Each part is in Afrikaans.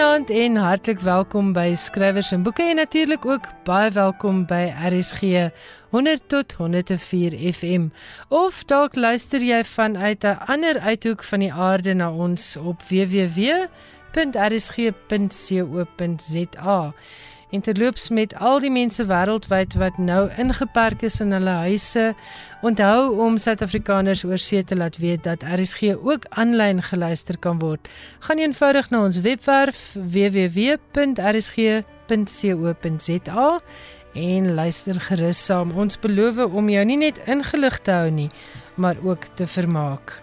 Goeienaand en hartlik welkom by Skrywers en Boeke en natuurlik ook baie welkom by RSG 100 tot 104 FM. Of dalk luister jy vanuit 'n ander uithoek van die aarde na ons op www.rsg.co.za en terloops met al die mense wêreldwyd wat nou ingeperk is in hulle huise. Onthou om Suid-Afrikaners oor see te laat weet dat RSG ook aanlyn geluister kan word. Gaan eenvoudig na ons webwerf www.rsg.co.za en luister gerus saam. Ons beloof om jou nie net ingelig te hou nie, maar ook te vermaak.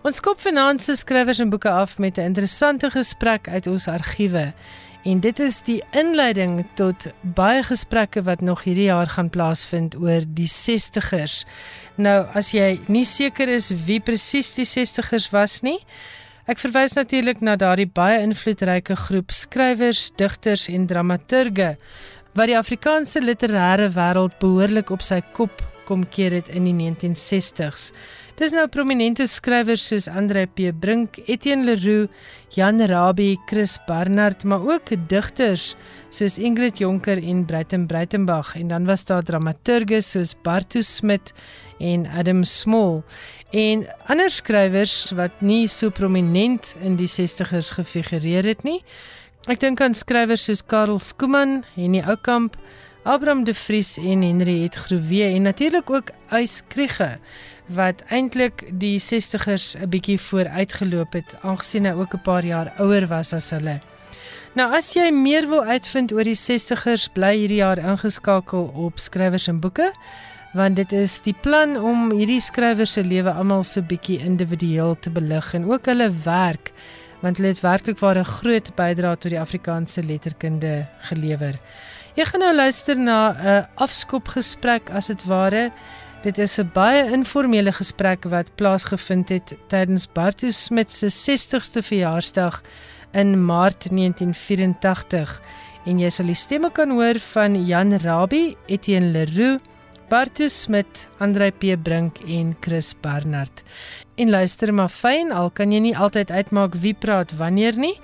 Ons skop finansies skrywers en boeke af met 'n interessante gesprek uit ons argiewe. En dit is die inleiding tot baie gesprekke wat nog hierdie jaar gaan plaasvind oor die 60ers. Nou, as jy nie seker is wie presies die 60ers was nie, ek verwys natuurlik na daardie baie invloedryke groep skrywers, digters en dramaturge wat die Afrikaanse literêre wêreld behoorlik op sy kop kom keer het in die 1960s. Dis nou prominente skrywers soos Andre P Brink, Etienne Leroux, Jan Rabie, Chris Barnard, maar ook digters soos Ingrid Jonker en Breiten Breitenberg en dan was daar dramaturge soos Bartu Smit en Adam Small en ander skrywers wat nie so prominent in die 60's gefigureer het nie. Ek dink aan skrywers soos Karel Skooman, Henny Oukamp, Abraham de Vries en Henriet Groewe en natuurlik ook Uys Kriege wat eintlik die 60ers 'n bietjie vooruitgeloop het aangesien hy ook 'n paar jaar ouer was as hulle. Nou as jy meer wil uitvind oor die 60ers, bly hierdie jaar ingeskakel op skrywers en boeke want dit is die plan om hierdie skrywers se lewe almal so bietjie individueel te belig en ook hulle werk want hulle het werklik waar 'n groot bydrae tot die Afrikaanse letterkunde gelewer. Jy gaan nou luister na 'n afskopgesprek as dit ware. Dit is 'n baie informele gesprek wat plaasgevind het tydens Bartu Smit se 60ste verjaarsdag in Maart 1984 en jy sal die stemme kan hoor van Jan Rabie, Etienne Leroux, Bartu Smit, Andre P Brink en Chris Barnard. En luister maar fyn, al kan jy nie altyd uitmaak wie praat wanneer nie.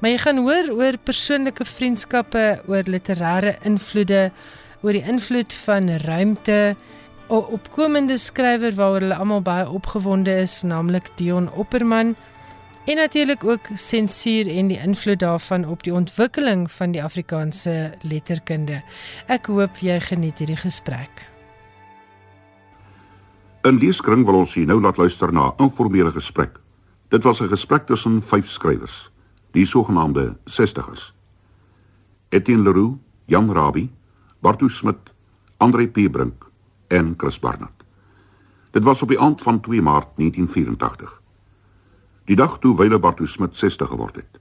Maar jy gaan hoor oor persoonlike vriendskappe, oor literêre invloede, oor die invloed van ruimte, 'n opkomende skrywer waaroor hulle almal baie opgewonde is, naamlik Dion Opperman, en natuurlik ook sensuur en die invloed daarvan op die ontwikkeling van die Afrikaanse letterkunde. Ek hoop jy geniet hierdie gesprek. In leeskring wil ons hier nou laat luister na 'n informele gesprek. Dit was 'n gesprek tussen vyf skrywers die sogenaamde 60ers. Etienne Leroux, Jan Rabie, Bartu Smit, Andre P Brink en Chris Barnard. Dit was op die aand van 2 Maart 1984. Die dag toe Wile Bartu Smit 60 geword het.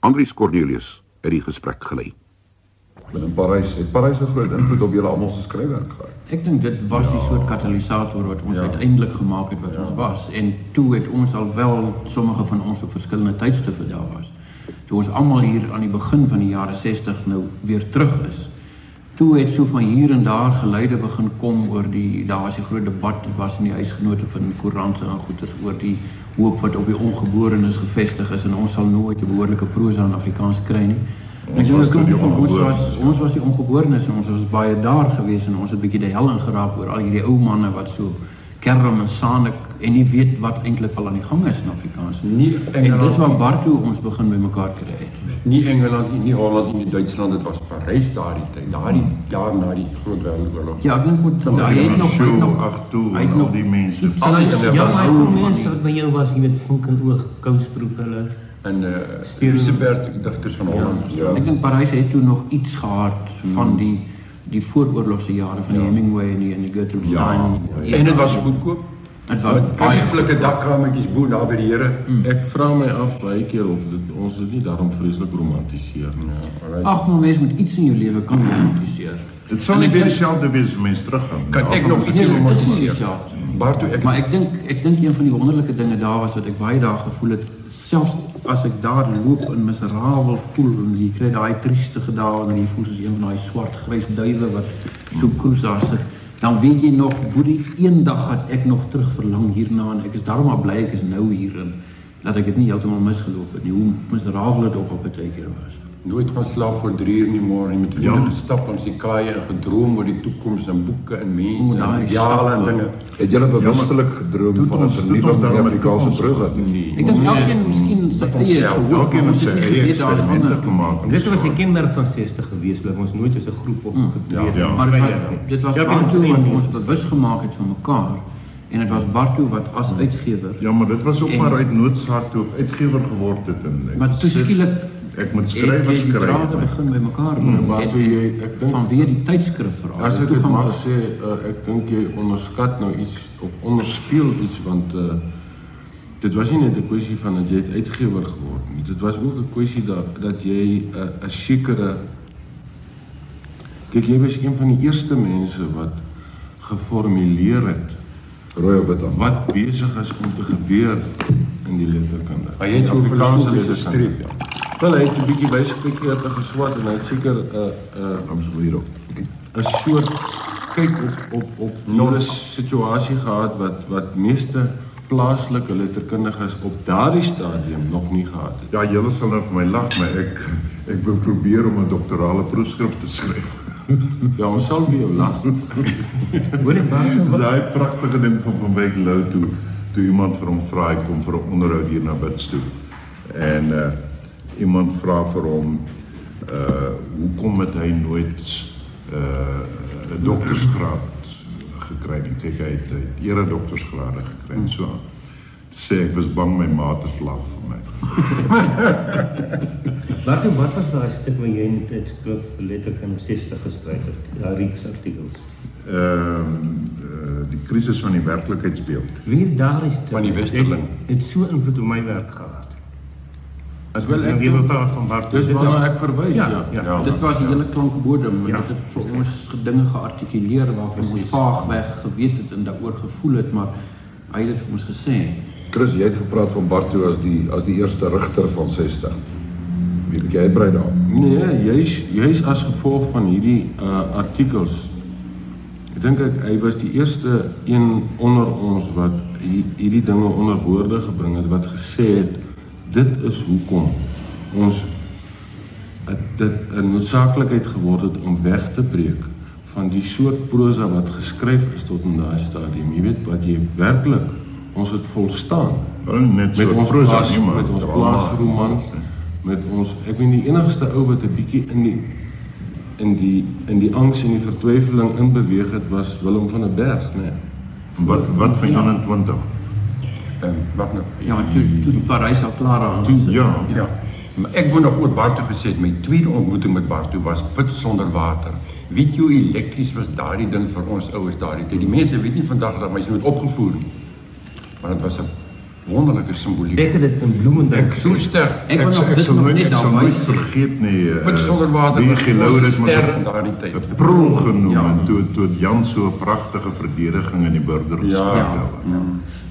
Andries Cornelius het die gesprek gelei. In Parys het Parys 'n groot invloed op julle almal se skryfwerk gehad. Ek dink dit was ja. die soort katalisator wat ons ja. uiteindelik gemaak het wat ja. ons was en toe het ons al wel sommige van ons op verskillende tydstippe daar was. Toe ons almal hier aan die begin van die jare 60 nou weer terug is. Toe het so van hier en daar geluide begin kom oor die daar was 'n groot debat was in die huisgenote van koerante en goeters oor die hoop wat op die ongeborenes gevestig is en ons sal nooit 'n behoorlike prosa in Afrikaans kry nie. Ons was, die ons, was, ons was die ongeborenes en ons was baie daar gewees en ons het 'n bietjie die hel ingeraap oor al hierdie ou manne wat so kerm en sanik en nie weet wat eintlik al aan die gang is in Afrikaans nie. En dis waar Bartu ons begin bymekaar kry het. Nie Engeland nie, nie Holland nie, Duitsland, dit was Parys daardie tyd, daardie jaar na die Groot Wêreldoorlog. Ja, ek dink moet daar het nog so ag toe al die mense. Ja, maar die mense wat by jou was, jy weet, vonk en oog, kousbroek hulle en uh Elisabeth digters van Holland. Ja, ja. Ek dink Parys het toe nog iets gehad van die die vooroorlogse jare van ja. Hemingway en die en die Gertrude Stein. Ja. En dit was goedkoop. Dit was baie flikke dakkrametjies bo daar by die Here. Mm. Ek vra my af baie keer of dit ons is nie daarom vreeslik romantiseer nie. Ja, Ag, maar mens moet iets in jou lewe kan romantiseer. Dit sal nie weer dieselfde wees as mens teruggaan. Kan ek nog iets romantiseer? Maar toe ek Maar ek dink ek dink een van die wonderlike dinge daar was wat ek baie dae gevoel het selfs as ek daar loop en miserabel voel en jy kry daai triestige dae en jy voel soos een van daai swart grys duwe wat so koes daar sit dan weet jy nog boetie eendag gaan ek nog terug verlang hierna en ek is daarom maar bly ek is nou hier en dat ek dit nie heeltemal misgeloof het nie. Hoe miserabel dit ook op 'n tydjie was. Nooit gaan slaap voor 3 uur in die môre nie met vriende ja. gestap langs die kaaie en gedroom oor die toekoms en boeke en mense O, en jare en stap, dinge. Het julle bewustelik gedroom Toe van ons- 'n nuwe Amerikaanse toekoms prosa? Nee. Ek dink elkeen miskien sy eie gehoor. Elkeen het ons sy nie eie eksperimente ander. gemaak. Dit was 'n kenmerk van 60 gewees, dat ons nooit as 'n groep opgetree ja. het. Maar dit was dit was Ja, ja, wat ja. ons bewus gemaak het van mekaar en dit was Bartu wat as uitgewer. Ja, maar dit was ook En- maar uit noodsaak toe uitgewer geword het en Maar toe skielik ek moet het skrywers jy die drade begin by mekaar Hmm, bring. maar En- jy- ek dink- vanweer die tydskrif veral. As ek dit mag sê, uh, ek dink jy onderskat nou iets of onderspeel iets want uh dit was nie net 'n kwessie van dat jy het uitgewer geword nie. Dit was ook 'n kwessie dat dat jy 'n uh, 'n sekere kyk jy was een van die eerste mense wat geformuleer het Rooi wit aan. wat besig is om te gebeur in die letterkunde. Hy het so Afrikaanse filosofiese streep, ja. Wel hy het 'n bietjie wysgekykie het geswat en hy het seker 'n uh, 'n uh, Ons wil hierop. 'n soort kyk op op op nulle situasie gehad wat wat meeste plaaslike letterkundiges op daardie stadium nog nie gehad het. Ja, julle sal nou vir my lag, maar ek ek wil probeer om 'n doktorale proefskrif te skryf. Ja, ons sal vir jou lag. Hoor jy maar daai pragtige ding van van Wyk Lou toe toe iemand vir hom vra hy kom vir 'n onderhoud hier na Wits toe. En uh iemand vra vir hom uh hoekom het hy nooit uh 'n doktorsgraad gekry nie. Kyk hy het hy het ere doktorsgrade gekry en so aan. Sê ek was bang my maat het lag vir my. Wat wat was daai stuk wat jy in dit skrif letterkunde 60 geskryf het? Daai reeks artikels. Ehm uh, die krisis van die werklikheidsbeeld. Wie daardie Van die Westerling. het, het so invloed op my werk gehad. As Wel, ek weer praat van Bart. Dis waarna ek verwys, Ja, ja. ja. Ja. Dit was 'n hele klankbodem en Ja, dit het vir ons dinge geartikuleer waarvan ons Presies. vaagweg geweet het en daaroor gevoel het, maar hy het dit vir ons gesê. Chris, jy het gepraat van Bartu as die as die eerste rigter van 60. Wie jy uitbrei daar? Nee, juis juis as gevolg van hierdie uh artikels. Ek dink ek hy was die eerste een onder ons wat hi- hierdie dinge onder woorde gebring het wat gesê het dit is hoekom ons dit 'n noodsaaklikheid geword het om weg te breek van die soort prosa wat geskryf is tot in daai stadium. Jy weet wat jy werklik ons het volstaan Wel net met so ons prosa plaas, nie maar met ons plaasroman met ons ek weet die enigste ou wat 'n bietjie in die in die in die angs en die vertwyfeling inbeweeg het was Willem van der Berg nê nee. Wat wat van 21? En wag nou. Ja, toe toe die Parys al klaar aan. Toe ja. Ja. Maar ek wou nog oor Bartu gesê het, my tweede ontmoeting met Bartu was put sonder water. Weet jy hoe elektries was daardie ding vir ons oues daardie tyd. Die mense weet nie vandag dat my se nooit opgevoer nie. Maar dit was 'n wonderlike simboliek. Ek het dit in Bloemendijk so sterk. Ek Ek, wil nog ek dit nog net ek daarby nooit vergeet nie. eh, Put sonder water Die was gelou dit op- in daardie tyd. 'n prul genoem Ja. toe toe Jan so 'n pragtige verdediging in die burger Ja, gespreek. ja.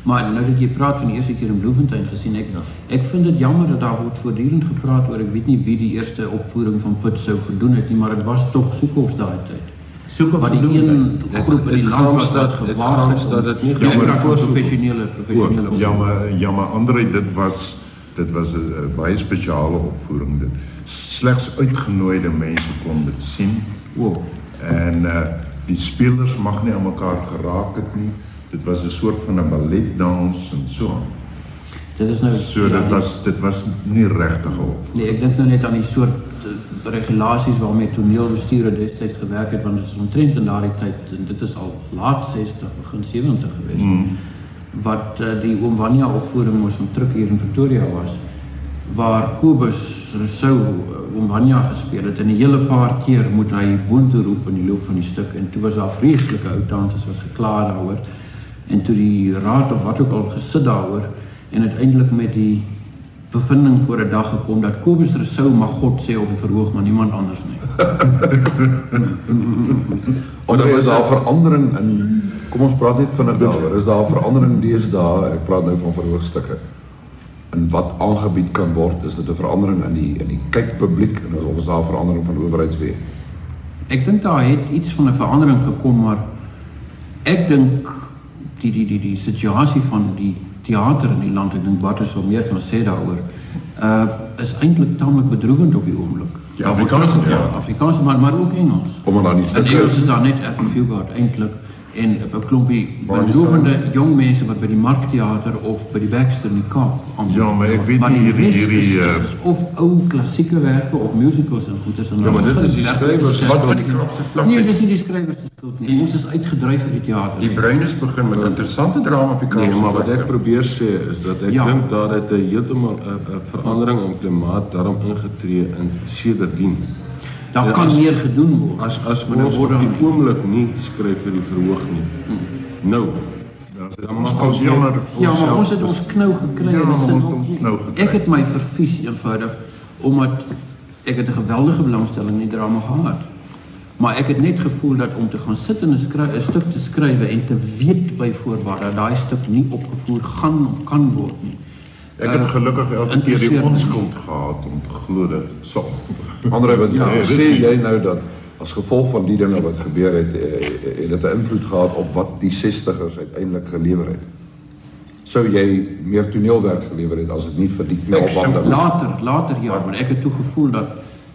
Maar nou dat jy praat van die eerste keer in Bloemfontein gesien ek ek vind dit jammer dat daar word voortdurend gepraat oor ek weet nie wie die eerste opvoering van Put sou gedoen het nie, maar dit was tog Soekhoffs daai tyd. Soek op Wat die een groep in die land was wat gewaag het dat dit nie Ja, jammer voor professionele professionele Ook, ja maar ja maar Andre dit was dit was 'n baie spesiale opvoering dit. Slegs uitgenooide mense kon dit sien. O, En uh die spelers mag nie aan mekaar geraak het nie. Dit was 'n soort van 'n balletdans en so. aan. dit is nou So ja, dit was dit was nie regtig op. Nee, ek dink nou net aan die soort uh, regulasies waarmee toneelbestuure destyds gewerk het want dit is omtrent in daardie tyd en dit is al laat 60 begin 70 gewees. Mm. Wat uh, die Oom Vanya opvoering ons van Truk hier in Pretoria was waar Kobus Rousseau uh, Oom Vanya gespeel het en 'n hele paar keer moet hy boontoe roep in die loop van die stuk en toe was daar vreeslike ou tantes wat gekla daaroor en toe die raad of wat ook al gesit daaroor en uiteindelik met die bevinding voor 'n dag gekom dat Kobus Rousseau mag God sê op die verhoog maar niemand anders nie. Onder is daar verandering in kom ons praat net vinnig daaroor. Is daar verandering deesdae? Ek praat nou van verhoogstukke. In wat aangebied kan word, is dit 'n verandering in die in die kykpubliek en of is daar 'n verandering van owerheidsweë? Ek dink daar het iets van 'n verandering gekom maar ek dink die die die die situasie van die teater in die land, ek dink Bart sal meer kan sê daaroor. Uh is eintlik tamelik bedroewend op die oomblik. Ja, Afrikaanse ja, Afrikaans maar maar ook Engels. Omdat daar nie En Engels is daar net Effie Fugard eintlik en 'n klompie belovende jong mense wat by die Markteater of by die Baxter in die Kaap aan. Ja, maar ek weet nie die hierdie- hierdie, is- uh, is of ou klassieke werke of musicals en goeders en Ja, maar dit is die skrywers Wat van die krapse vlak? Nee, dis nie die skrywers se skuld nie. Ons is uitgedryf uit die teater. Die bruines begin met interessante drama op die Nee, kans. maar wat ek probeer sê is dat ek Ja. dink het 'n heeltemal 'n 'n verandering in klimaat daarom ingetree in sedertdien. Daar Ja, kan as- meer gedoen word. As as ons word op die oomblik nie skryf vir die verhoog nie. Nou, dan ons ons jammer Ja, maar ons het ons knou gekry. Ja, en sit ons knou gekry. Ek het my vervies eenvoudig omdat ek het 'n geweldige belangstelling in die drama gehad. Maar ek het net gevoel dat om te gaan sit en 'n skry- 'n stuk te skrywe en te weet by voorbaat dat daai stuk nie opgevoer gaan of kan word nie. Ek het gelukkig elke keer die onskuld gehad om te glo dat sal. Andre, wat Ja, ja, sê jy- nou dat as gevolg van die dinge wat gebeur het, eh, het dit 'n invloed gehad op wat die 60ers uiteindelik gelewer het? Sou jy meer toneelwerk gelewer het as dit nie vir die knelbande was? Later, later ja, maar ek het toe gevoel dat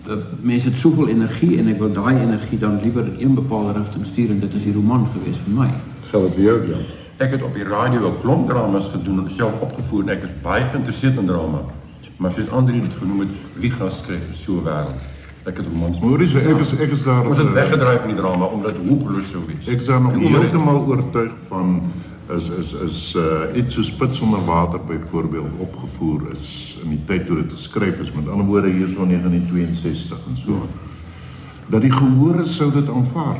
uh, mense het soveel energie en ek wil daai energie dan liewer in een bepaalde rigting stuur en dit is die roman gewees vir my. Geld vir jou, Jan? Ek het op die radio 'n klomp dramas gedoen en self opgevoer en ek is baie geïnteresseerd in drama. Maar soos Andri dit genoem het, wie gaan skryf vir so 'n wêreld? Ek het romans. Maurice, ek is ek is daar Ons het eh, weggedryf van die drama omdat hopeloos sou wees. Ek is daar nog heeltemal oortuig van is is is uh iets so spits onder water byvoorbeeld opgevoer is in die tyd toe dit geskryf is met ander woorde hier so 1962 en so. Dat die gehore sou dit aanvaar.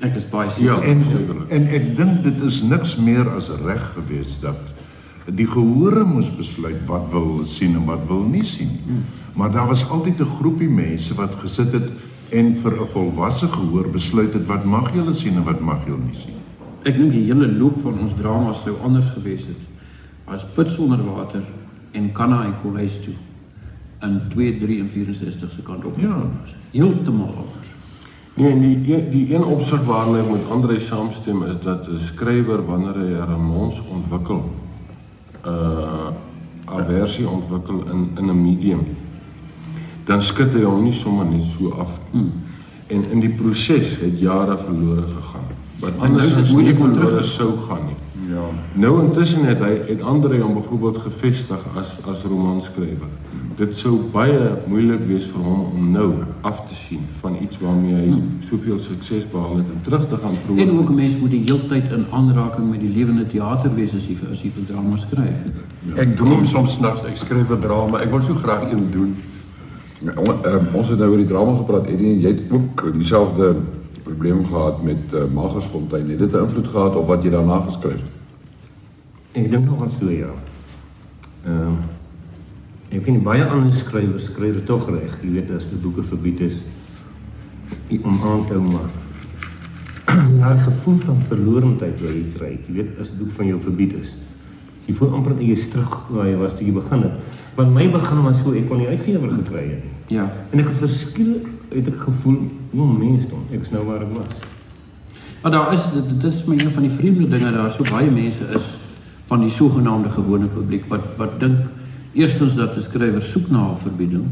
Ek is baie Ja, seker. En sekerlik. en ek dink dit is niks meer as reg gewees dat die gehore moes besluit wat wil sien en wat wil nie sien nie. Maar daar was altyd 'n groepie mense wat gesit het en vir 'n volwasse gehoor besluit het wat mag julle sien en wat mag julle nie sien. Ek dink die hele loop van ons drama sou anders gewees het as Put sonder water en Kanna en Kolhuis toe in 2364 se kant op. Ja. Heeltemal anders. Nee, die die, die een opsig waarna ek met Andre saamstem is dat 'n skrywer wanneer hy 'n romans ontwikkel, 'n uh, aversie ontwikkel in in 'n medium, dan skud hy hom nie sommer net so af. Hmm. En in die proses het jare verlore gegaan. Wat En nou is anders nie verlore sou gaan nie. Ja. Nou intussen het hy het Andre hom byvoorbeeld gevestig as as romanskrywer. Dit sou baie moeilik wees vir hom om nou af te sien van iets waarmee hy soveel sukses behaal het en terug te gaan En ook vroeg. 'n mens moet die heeltyd in aanraking met die lewende teater wees as jy as jy drama skryf. Ek droom soms nags ek skryf 'n drama. Ek wil so graag een doen. Ja, ehm, ons het nou oor die drama gepraat. Eddie, en jy het ook dieselfde probleem gehad met uh, Magersfontein. Het dit 'n invloed gehad op wat jy daarna geskryf het? Ek dink nog aan so ja. Ehm ek vind baie ander skrywers skryf dit tog reg. Jy weet as die boeke verbied is om aan te hou maar daai gevoel van verlorendheid wat jy kry. Jy weet as 'n boek van jou verbied is. Jy voel amper dat jy terug waar jy was toe jy begin het. Want my begin was so ek kon nie uitgewer gekry het nie. Ja. En ek het verskillik het ek gevoel, o mensdom, ek is nou waar ek was. Maar daar is dit is my een van die vreemde dinge daar so baie mense is van die sogenaamde gewone publiek wat wat dink eerstens dat 'n skrywer soek na 'n verbieding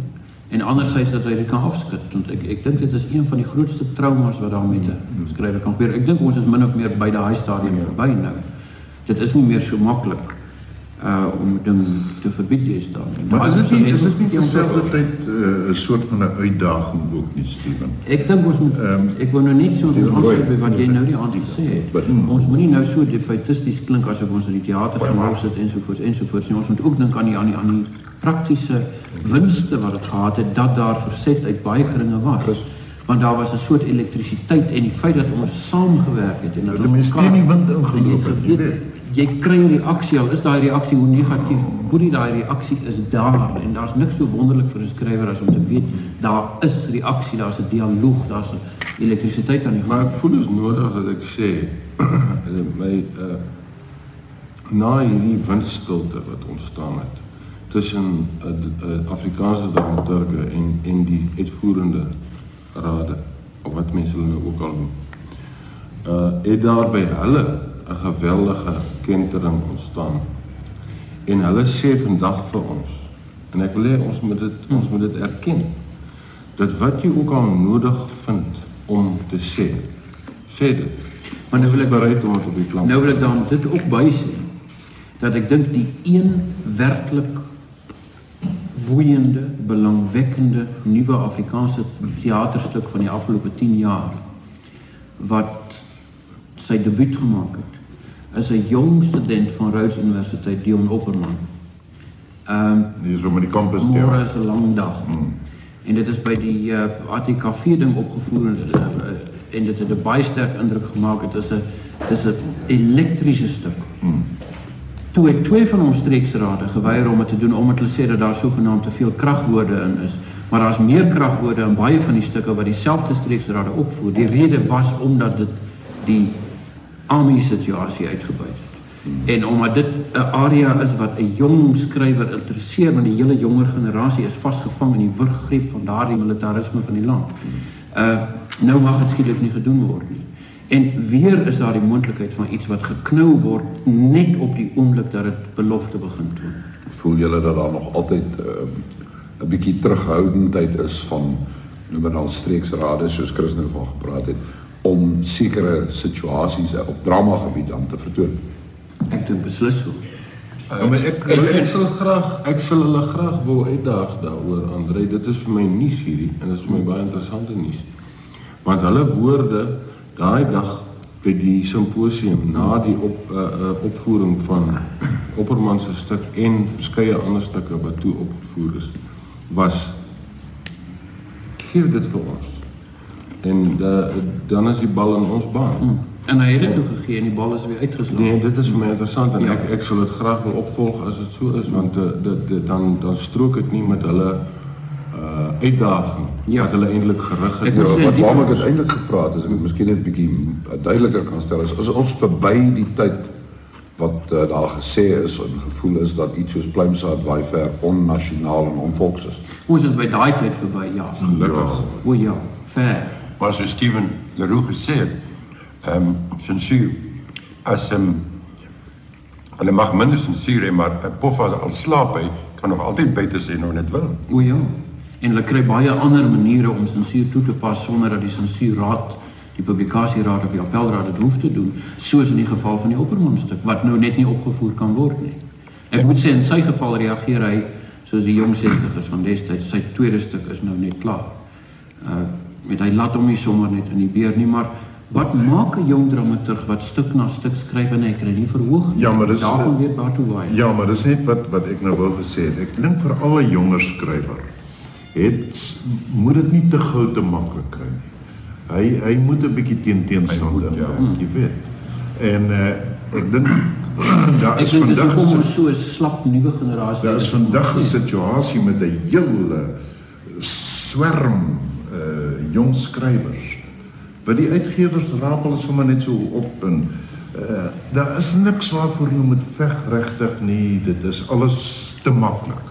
en andersins dat hy dit kan afskud want ek ek dink dit is een van die grootste traumas wat daar met 'n skrywer kan gebeur. Ek dink ons is min of meer by daai stadium verby nou. Dit is nie meer so maklik uh om ding te verbied staan. En Maar daai is dit nie is dit nie terselfdertyd uh, 'n soort van 'n uitdaging ook nie, Steven? Ek dink ons moet um, ek wil nou net so aansluit by wat jy nou die aand gesê het. Wat? Ons moenie nou so defaitisties klink asof ons in die teater gemaak sit ensovoorts ensovoorts nie. Ons moet ook dink aan die aan die aan die praktiese winste wat dit gehad het dat daar verset uit baie kringe was. Want daar was 'n soort elektrisiteit en die feit dat ons saamgewerk het en dat Dat mense teen die wind ingeloop het, jy weet. Jy kry 'n reaksie al is daai reaksie hoe negatief hoe daai reaksie is daar en daar's niks so wonderlik vir 'n skrywer as om te weet daar is reaksie daar's 'n dialoog daar's 'n elektrisiteit aan die Maar ek voel is nodig dat ek sê my uh na hierdie windstilte wat ontstaan het tussen uh, uh, Afrikaanse dramaturge en en die uitvoerende rade of wat mense hulle ook al noem. Uh het daar by hulle 'n geweldige kentering ontstaan En hulle sê vandag vir ons en ek wil hê ons moet dit ons moet dit erken. Dat wat jy ook al nodig vind om te sê, sê dit. Maar nou wil ek bereid om op die klank. Nou wil ek dan dit ook by sê dat ek dink die een werklik boeiende, belangwekkende nuwe Afrikaanse teaterstuk van die afgelope 10 jaar wat sy debuut gemaak het is 'n jong student van Rhodes Universiteit Dion Opperman. Ehm um, hier is om die kampus te Môre is 'n lang dag. Hmm. En dit is by die uh, eh, ATKV ding opgevoer en, uh, en dit het 'n baie sterk indruk gemaak. Dit is 'n dis 'n elektriese stuk. Hmm. Toe het twee van ons streeksrade geweier om dit te doen omdat hulle sê dat daar sogenaamd te veel kragwoorde in is. Maar daar's meer kragwoorde in baie van die stukke wat dieselfde streeksrade opvoer. Die rede was omdat dit die AMI situasie uitgebuit het. En omdat dit 'n area is wat 'n jong skrywer interesseer, want die hele jonger generasie is vasgevang in die wurggreep van daardie militarisme van die land. Uh nou mag dit skielik nie gedoen word nie. En weer is daar die moontlikheid van iets wat geknou word net op die oomblik dat dit belofte begin toon. Voel julle dat daar nog altyd 'n 'n bietjie terughoudendheid is van noem maar dan streeksrade soos Chris nou van gepraat het om sekere situasies op drama gebied dan te vertoon. Ek dink beslis so. Ja, maar ek ek, ek sal graag ek sal hulle graag wou uitdaag daaroor Andre. Dit is vir my nuus hierdie en dit is vir my baie interessante nuus. Want hulle woorde daai dag by die simposium na die op uh, uh, opvoering van Opperman se stuk en verskeie ander stukke wat toe opgevoer is was gee dit vir ons en de, dan is die bal in ons baan. Hmm. En hy het dit toe gegee en die bal is weer uitgeslaan. Nee, dit is vir my interessant en ja. ek ek sal dit graag wil opvolg as dit so is want eh, dit dan dan strook dit nie met hulle uh uitdaging ja. wat hulle eintlik gerig het. Ja, wat waarom ek dit eintlik gevra het is ek moet miskien net 'n bietjie duideliker kan stel is as ons verby die tyd wat uh, daar gesê is en gevoel is dat iets soos pluimsaad baie ver onnasionaal en onvolks is. Ons is by daai tyd verby, ja. Gelukkig. Ja. O ja, ver maar so Steven Leroux gesê het, ehm um, sensuur as 'n um, hulle mag minder sensuur hê, maar 'n pof as al slaap hy kan nog altyd buite sê nou net wil. O ja. En hulle kry baie ander maniere om sensuur toe te pas sonder dat die sensuurraad die publikasieraad of die appelraad dit hoef te doen, soos in die geval van die oppermondstuk wat nou net nie opgevoer kan word nie. Ek moet sê in sy geval reageer hy soos die jong 60's van destyds. Sy tweede stuk is nou net klaar. Uh met hy laat hom nie sommer net in die beer nie, maar wat maak 'n jong dramaturg wat stuk na stuk skryf en hy kry nie verhoog nie? Ja, maar dis daarom weet waar toe waai. Ja, maar dis net wat wat ek nou wou gesê het. Ek dink vir alle jonger skrywer het moet dit nie te gou te maklik kry nie. Hy hy moet 'n bietjie teen teenstande ja, jy weet. En uh, ek dink daar is vandag so, so 'n slap nuwe generasie. Daar is vandag 'n situasie met 'n hele swerm jong skrywers. Wat die uitgewers raap hulle sommer net so op en uh daar is niks waarvoor jy moet veg regtig nie. Dit is alles te maklik.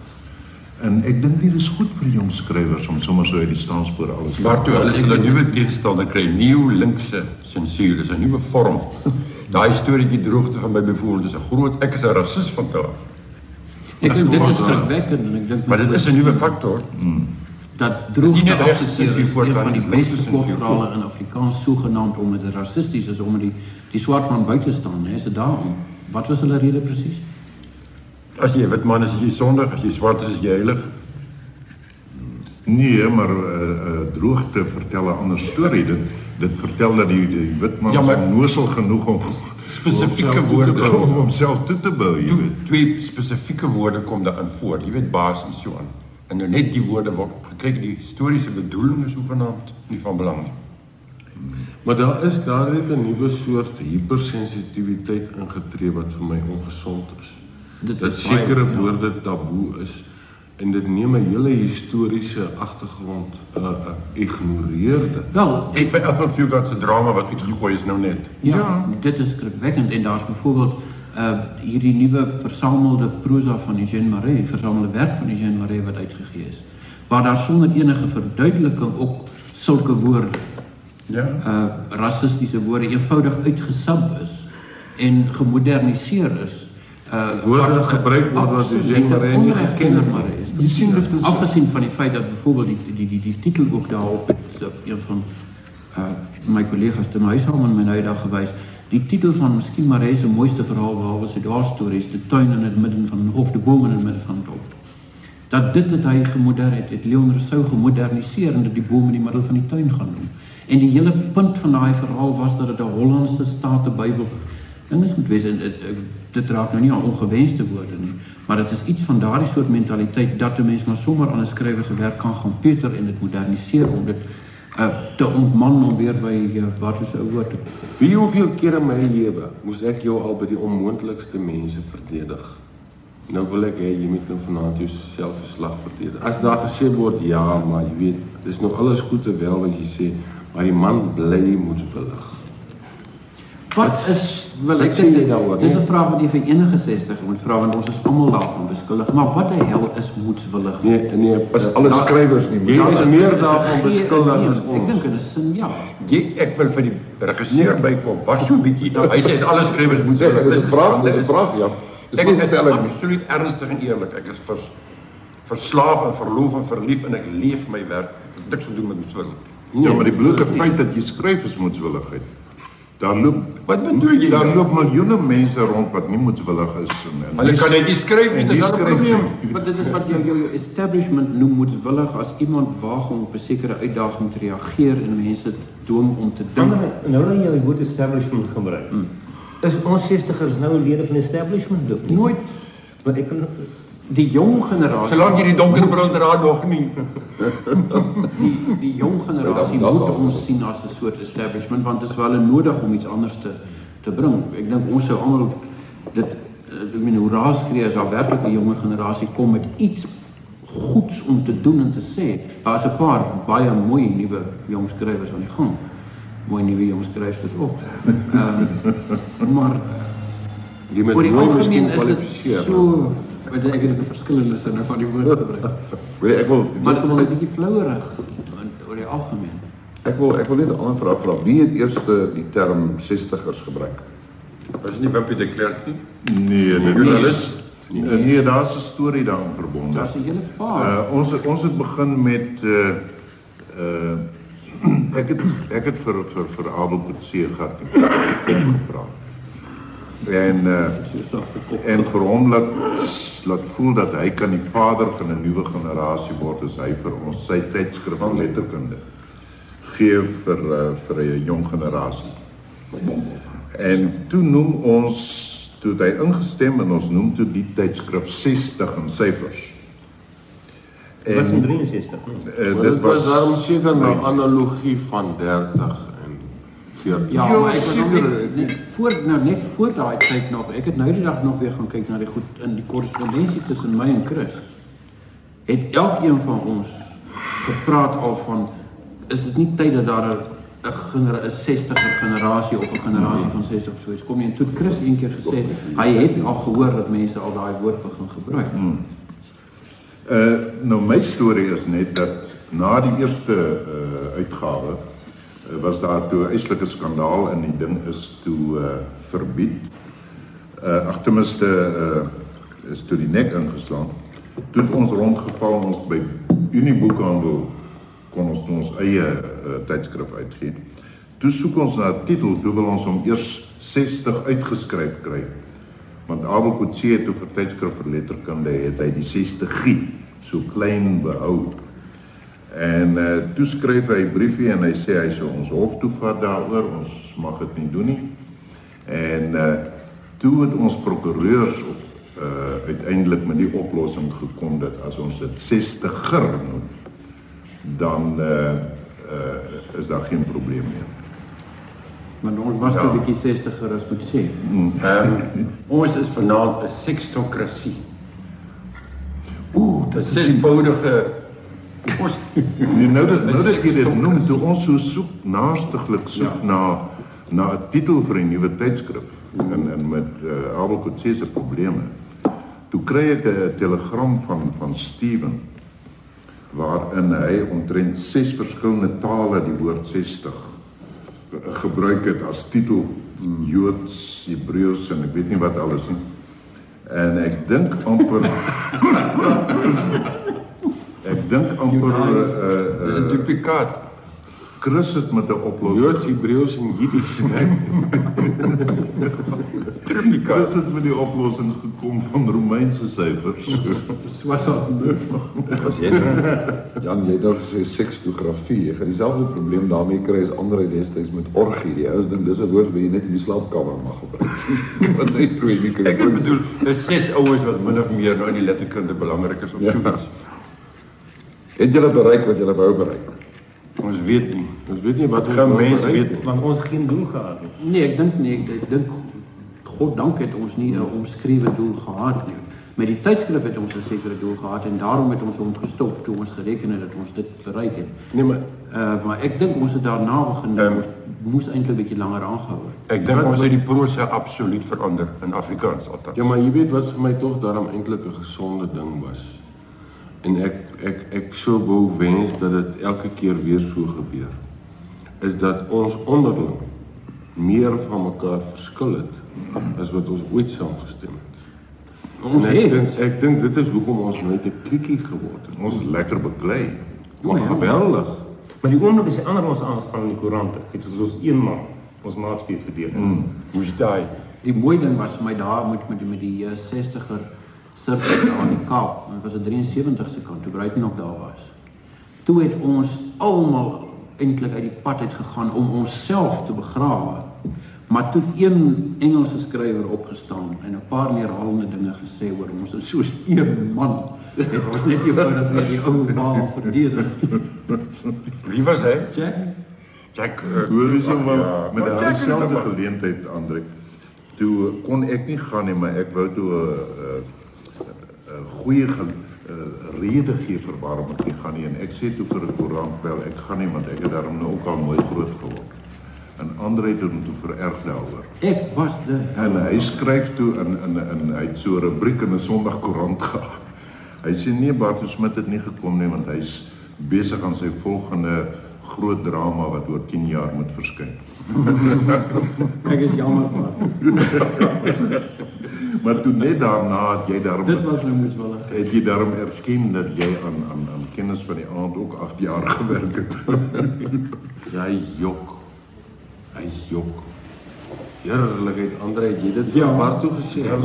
En ek dink dit is goed vir jong skrywers om sommer so uit die staanspoor alles. Maar toe hulle is hulle nuwe teenstander kry nuwe linkse sensuur, dis 'n nuwe vorm. Daai storieetjie droogte van my byvoorbeeld is 'n groot ek is 'n rasis van toe. Ek dink dit is skrikwekkend en ek dink maar dit is 'n nuwe faktor. Hmm dat droogte afgeseer voor van die beste sportverhale in Afrikaans sogenaamd omdat dit rassisties is omdat die die swart man buite staan, hè, is dit daarom. Wat was hulle rede presies? As jy wit man is, is jy sondig, as jy swart is, is jy heilig. Nee, maar uh, uh, droogte vertel 'n ander storie. Dit dit vertel dat die die wit man ja, maar, nosel genoeg om spesifieke woorde om homself toe te bou. Twee, twee spesifieke woorde kom daarin voor. Jy weet basies so aan. En nou net die woorde word gekry, die historiese bedoeling is hoegenaamd nie van belang nie. Maar daar is daar net 'n nuwe soort hypersensitiwiteit ingetree wat vir my ongesond is. Dit dat sekere ja. woorde taboe is en dit neem 'n hele historiese agtergrond uh, uh, ignoreer dit. Wel, ek vind asof jy gats 'n drama wat uitgegooi is nou net. Ja, ja. dit is skrikwekkend en daar's byvoorbeeld uh hierdie nuwe versamelde prosa van Eugène Marais, versamelde werk van Eugène Marais wat uitgegee is, waar daar sonder enige verduideliking ook sulke woorde ja, uh rassistiese woorde eenvoudig uitgesab is en gemoderniseer is uh woorde gebruik word wat jy maar nie geken maar is. Jy sien dit is afgesien van die feit dat byvoorbeeld die die die die titel ook daarop het op een van uh my kollegas te my huis in my nou dag gewys. Die titel van miskien Maree se mooiste verhaal behalwe sy daar stories, die tuin in die midden van of die bome in die midden van dop. Dat dit het hy gemoderniseer het, het Leon Rousseau gemoderniseer en dit die bome in die middel van die tuin gaan doen. En die hele punt van daai verhaal was dat dit 'n Hollandse staate Bybel ding is moet wees en dit dit raak nou nie aan ongewenste woorde nie, maar dit is iets van daardie soort mentaliteit dat 'n mens maar sommer aan 'n skrywer se werk kan gaan peter en dit moderniseer om dit uh, te ontman om weer by uh, wat is 'n woord Wie hoeveel kere in my lewe moes ek jou al by die onmoontlikste mense verdedig? Nou wil ek hê jy moet nou vanaand jouself verslag verdedig. As daar gesê word ja, maar jy weet, dis nog alles goed en wel wat jy sê, maar die man bly moedswillig. Wat is wil ek sê jy daaroor? Dis 'n vraag wat jy vir enige 60 moet vra want ons is almal daarvan beskuldig. Maar wat die hel is moedswillig? Nee, nee, Is alle skrywers nie Jy is meer daarvan beskuldig as Ek ons. dink in 'n sin ja. Jy ek wil vir die regisseur bykom. Was so 'n bietjie. Hy sê alle skrywers moet Dis 'n vraag, dis 'n vraag, ja. Ek is absoluut ernstig en eerlik. Ek is vers, verslaaf en verloof en verlief en ek leef my werk. Dit het niks te doen met swil. Ja, maar die blote feit dat jy skryf is moedswilligheid. Daar loop Wat bedoel jy? daar loop miljoene mense rond wat nie moedswillig is en, en Hulle kan net nie skryf nie, dis die al 'n probleem. nie. Maar dit is wat jou jou, establishment noem moedswillig as iemand waag om op 'n sekere uitdaging te reageer en mense dwing om te dink. Nou dan jy die woord establishment gebruik. Hmm. Is ons 60ers nou lede van establishment of nie? Nooit Want ek kan die jong generasie Solank jy die donkerbrood dra nog nie. die die jong generasie Ja, moet ons sien as 'n soort establishment want dit is wel nodig om iets anders te te bring. Ek dink ons sou almal dit eh, ek meen hoe raas skree as daar werklik 'n jonger generasie kom met iets goeds om te doen en te sê. Daar's 'n paar baie mooi nuwe jong skrywers aan die gang. Mooi nuwe jong skrywers ook. Ehm maar Jy moet oor die mooi algemeen miskien kwalifiseer. so wat ek het 'n verskillende sinne van die woord gebruik. Weet jy, ek wil Maar dit is 'n bietjie flouerig want oor die algemeen. ek wil ek wil net 'n ander vraag vra. Wie het eers die term 60ers gebruik? Was nie Wimpie de Klerk nie? Nee, dit is nee, daar's 'n storie daarin verbonde. Daar's 'n hele paar. Uh ons het, ons het begin met uh uh ek het ek het vir vir vir Abel Kutse gehad gepraat. En uh en vir hom laat laat voel dat hy kan die vader van 'n nuwe generasie word as hy vir ons sy tydskrif van letterkunde gee vir uh, vir 'n jong generasie. En toe noem ons toe hy ingestem en ons noem toe die tydskrif 60 in syfers. was in 63. uh, Maar dit Dit was was daarom seker 'n analogie van 30 40. Ja, Ja, maar ek was nog seker. net, net voor nou net voor daai tyd nog. Ek het nou die dag nog weer gaan kyk na die goed in die korrespondensie tussen my en Chris. Het elkeen van ons gepraat al van is dit nie tyd dat daar 'n 'n genera 'n 60er generasie of 'n generasie van 60 of so iets kom nie. En toe Chris een keer gesê hy het al gehoor dat mense al daai woord begin gebruik. Uh nou my storie is net dat na die eerste uh uitgawe was daar toe 'n eislike skandaal en die ding is toe uh verbied. Uh ag ten minste uh is toe die nek ingeslaan. Toe ons rondgeval ons by Uniboekhandel kon ons ons eie uh, tydskrif uitgee. Toe soek ons na 'n titel, toe wil ons hom eers 60 uitgeskryf kry. Want Abel Kutse toe vir tydskrif vir letterkunde het hy die 60G so klein behou. En uh toe skryf hy 'n briefie en hy sê hy sou ons hof toe vat daaroor, ons mag dit nie doen nie. En uh toe het ons prokureurs op uh uiteindelik met die oplossing gekom dat as ons dit 60er noem, dan uh uh is daar geen probleem meer. Want ons was Ja. 'n bietjie 60er as moet sê. Ehm ons is vanaand 'n sextokrasie. Ooh, dit is 'n eenvoudige ons Nee, nou dat nou dat jy dit noem, toe ons so soek naastiglik soek ja. na na 'n titel vir 'n nuwe tydskrif en en met uh, Abel Kutse se probleme. Toe kry ek 'n telegram van van Steven waarin hy omtrent ses verskillende tale die woord 60 gebruik het as titel Joods, Hebreëus en ek weet nie wat alles nie. En ek dink amper dink amper uh, uh, Dis 'n duplikaat. Chris het met 'n oplossing. Joods, Hebreëus en Jiddisch, né? Chris het met die oplossing gekom van Romeinse syfers. Swart As jy Jan jy het nou gesê seksfotografie, jy gaan dieselfde probleem daarmee kry as ander destyds met orgie. Die ouens dink dis 'n woord wat jy net in die slaapkamer mag gebruik. Wat net proe nie kan. Ek bedoel, dis ses ouens wat min of meer nou in die letterkunde belangrik is op Ja. so iets. Het julle bereik wat julle wou bereik? Ons weet nie. Ons weet nie wat Gaan mense weet nie. Want ons het geen doel gehad nie. Nee, ek dink nie, ek, ek dink God dank het ons nie 'n omskrewe doel gehad nie. Met die tydskrif het ons 'n sekere doel gehad en daarom het ons hom gestop toe ons gereken het dat ons dit bereik het. Nee, maar Uh maar ek dink ons het daarna begin Ehm, ons moes eintlik 'n bietjie langer aangehou het. Ek dink ons het die prosa absoluut verander in Afrikaans althans. ja, maar jy weet wat vir my tog daarom eintlik 'n gesonde ding was. En ek ek ek sou wou wens dat dit elke keer weer so gebeur. Is dat ons onderling meer van mekaar verskil het as wat ons ooit saamgestem het. Ons En ek dink ek dink dit is hoekom ons nooit 'n kriekie geword het. Ons is lekker beklei. Maar geweldig. Maar die oomblik as die ander ons aanval in die koerante, het ons ons een man ons maatskappy verdedig. Mm. Moes daai die mooi ding was vir my daar met met met die uh, 60er sirkus daar in die Kaap. Dit was 'n 73 se kant toe Bruit nog daar was. Toe het ons almal eintlik uit die pad uit gegaan om onsself te begrawe. Maar toe een Engelse skrywer opgestaan en 'n paar neerhalende dinge gesê oor ons en soos een man het ons net eenvoudig weer die ou baal verdedig. Wie was hy? Jack, Jack uh, Hoor is hom ja, met is selfde geleentheid Andre. Toe kon ek nie gaan nie, maar ek wou toe 'n 'n goeie ge, uh, rede gee vir waarom ek nie gaan nie en ek sê toe vir 'n koerant wel ek gaan nie want ek het daarom nou ook al nooit groot geword. En Andre het hom toe vererg daaroor. ek was die En hy skryf toe in in in hy het so 'n rubriek in 'n Sondagkoerant gehad. Hy sê nee Bart Smit het nie gekom nie want hy's besig aan sy volgende groot drama wat oor 10 jaar moet verskyn. ek is jammer maar Maar toe net daarna het jy daarom dit was nou moeswillig. het jy daarom erken dat jy aan aan aan kennis van die aand ook 8 jaar gewerk het. Hy jok. Hy jok. Heerlikheid Andre, het jy dit Ja. Bart toe gesê? Ja,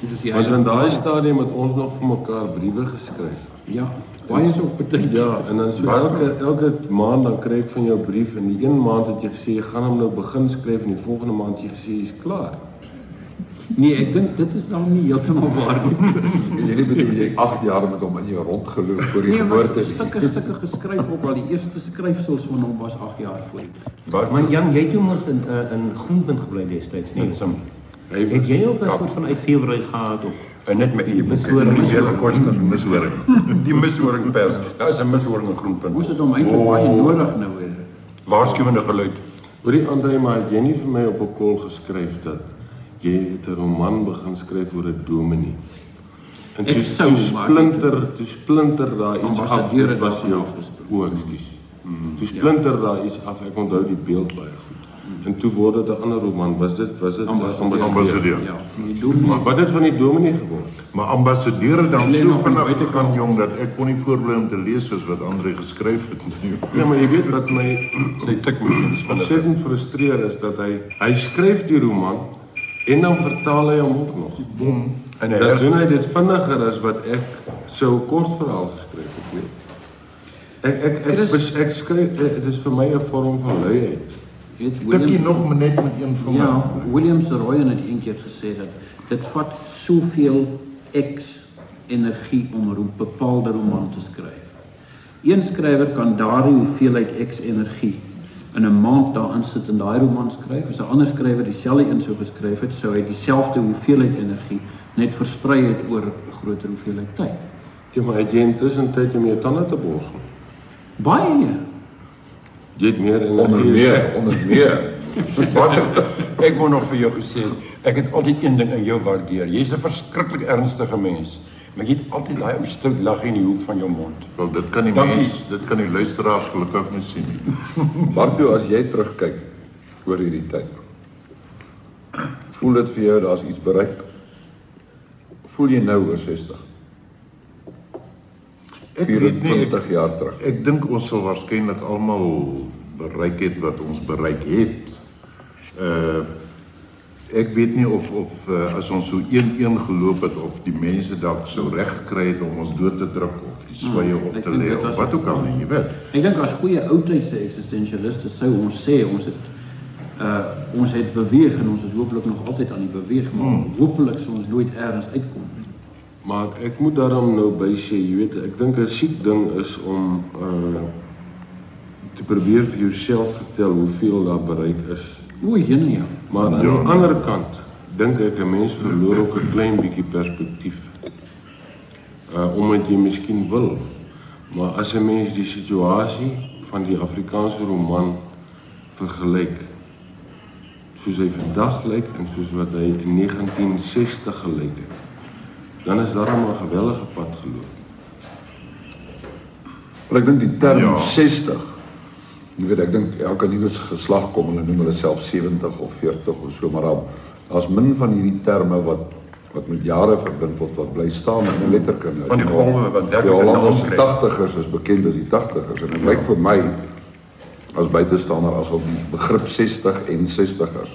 dit is die Want in daai stadium het ons nog vir mekaar briewe geskryf. Ja, baie so beteken. Ja, en dan so elke elke maand dan kry ek van jou brief en die een maand het jy gesê jy gaan hom nou begin skryf en die volgende maand jy gesê jy's klaar. Nee, ek dink dit is dan nie heeltemal waar nie. Jy bedoel jy 8 jaar met hom in jou rondgeloop voor die Nee, geboorte. nie. stukke stukke geskryf op al die eerste skryfsels van hom was 8 jaar voor die. Bart, Maar Jan, jy toe mos in uh, in Groenpunt gebly destyds, nee. Sim. Hy Het jy ook 'n Kap. soort van uitgewery gehad of En net met die Mishoring. die hele koster. Mishoring. Die mishoring pers. Daar is 'n mishoring in Groenpunt. Moes dit hom eintlik baie nodig nou hê. Waarskuwende geluid. Hoorie Andre, maar het jy nie vir my op 'n kol geskryf dat jy het 'n roman begin skryf oor 'n dominee? En toe sou, splinter, toe splinter daar iets af. Het was jou o, ekskuus. Toe splinter daar iets af. Ek onthou die beeld baie goed. En toe word dit 'n ander roman. Was dit was dit Ambassadeur. Ambassadeur. Ja, die doel Maar wat het van die dominee geword? Maar ambassadeur het dan Lê so nog aan die vinnig gegaan jong dat ek kon nie voorbly om te lees soos wat Andre geskryf het nie. Ja, maar jy weet wat my Sy is van ontsettend frustreer is dat hy hy skryf die roman en dan vertaal hy hom ook nog. Bom. En hy Dan hers doen hy dit vinniger as wat ek sou 'n kort verhaal geskryf het, weet. Ek ek ek Chris- ek, ek skryf eh, dit is vir my 'n vorm van luiheid. weet Tikkie William nog maar net met een van Ja, William Saroyan het eendag gesê dat dit vat soveel X energie om 'n bepaalde roman te skryf. Een skrywer kan daardie hoeveelheid X energie in 'n maand daarin sit en daai roman skryf. As 'n ander skrywer dieselfde een sou geskryf het, sou hy dieselfde hoeveelheid energie net versprei het oor 'n groter hoeveelheid tyd. Ja, maar het jy intussen tyd om jou tande te borsel? Baie. Jy het meer Onder energie. meer, onder meer. Wat ek wou nog vir jou gesê, ek het altyd een ding in jou waardeer. Jy's 'n verskriklik ernstige mens, maar jy het altyd daai ou stout lag in die hoek van jou mond. Wel dit kan die Dankie. mens, dit kan die luisteraars gelukkig nie sien nie. Barto, as jy terugkyk oor hierdie tyd. Voel dit vir jou daar's iets bereik? voel jy nou oor 60? Ek weet nie, 20 jaar terug. Ek dink ons sal waarskynlik almal bereik het wat ons bereik het. Uh ek weet nie of of uh, as ons so een een geloop het of die mense dalk sou reg gekry het om ons dood te druk of die sweye Hmm, op te lê of wat ook al nie, jy weet. Ek dink as goeie oudtydse eksistensialiste sou ons sê ons het uh ons het beweeg en ons is hopelik nog altyd aan die beweeg, maar Hmm. hopelik sal ons nooit ergens uitkom. Maar ek moet daarom nou by sê, jy weet, ek dink 'n siek ding is om uh te probeer vir jouself vertel hoeveel daar bereik is. O, jene ja. Maar aan Ja. die ander kant dink ek 'n mens verloor ook 'n klein bietjie perspektief. Uh omdat jy miskien wil. Maar as 'n mens die situasie van die Afrikaanse roman vergelyk soos hy vandag lyk en soos wat hy in 1960 gelyk het, dan is daar 'n gewellige pad geloop. Maar ek dink die term Ja. ja. 60. Jy weet ek dink elke nuwe geslag kom hulle noem hulle self 70 of 40 of so maar daar- daar's min van hierdie terme wat wat met jare verbind word wat bly staan in 'n letterkunde. Van die golwe wat Hollandse naam kry. 80ers is bekend as die 80ers en dit lyk vir my as buitestander asof die begrip 60 en 60ers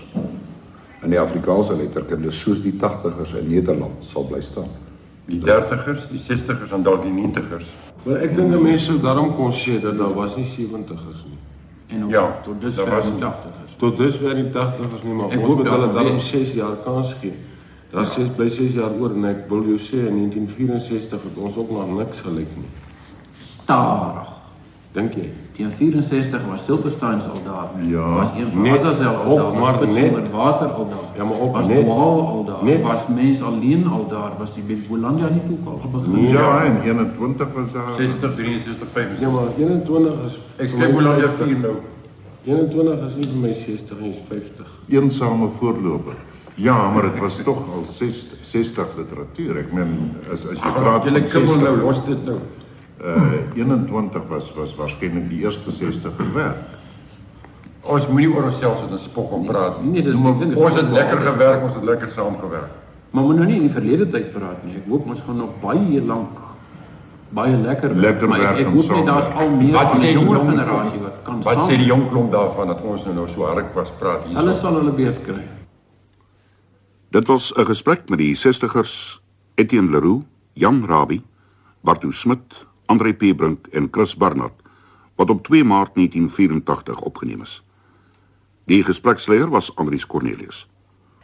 in die Afrikaanse letterkunde soos die 80ers in Nederland sal bly staan. Die 30ers, die 60ers en dalk die 90ers. Maar ek dink 'n mens sou daarom kon sê dat daar was nie 70's nie. En ook Ja, tot dusver was nie. 80's. Tot dusver die 80's nie, maar Ek ons moet hulle daarom weet. 6 jaar kans gee. Daar sê bly 6 jaar oor en ek wil jou sê in 1964 het ons ook nog niks gelyk nie. Stadig. Dink jy? Teen 64 was Silverstein al daar. Ja, was een van net Azazeel al op, daar. was maar Pits net- water al daar. Ja, maar ook was net- Boal al daar. net- was mens alleen al daar. Was die Bolandia nie toe al begin? Nee. Ja, en 21 was daar 60, 63, Ja, 65. maar 21 is Ek skryf Bolandia 50. 4 nou. 21 is nie vir my 60 nie, is 50. eensame voorloper. Ja, maar dit was tog al 60 60 literatuur. Ek meen as as jy praat Julle van kibbel 60, nou, los dit nou. Uh 21 was was waarskynlik die eerste 60 gewerk. Ons moenie oor onsself sit en spog en praat nie. Nee, dis- maar, ek dink dit Ons het lekker gewerk, ons het lekker saamgewerk. Maar moet nou nie in die verlede tyd praat nie. Ek hoop ons gaan nog baie lank baie lekker werk. Lekker maar ek, werk ek en hoop net daar's al meer Wat sê die jong generasie wat kan Wat saam- sê die jong klomp daarvan dat ons nou nou so hard was praat hier? Hulle sal hulle beurt kry. Dit was 'n gesprek met die 60ers Etienne Leroux, Jan Rabie, Bartu Smit, André Pebrink en Chris Barnard wat op 2 Maart 1984 opgeneem is. Die gespreksleier was Andries Cornelius.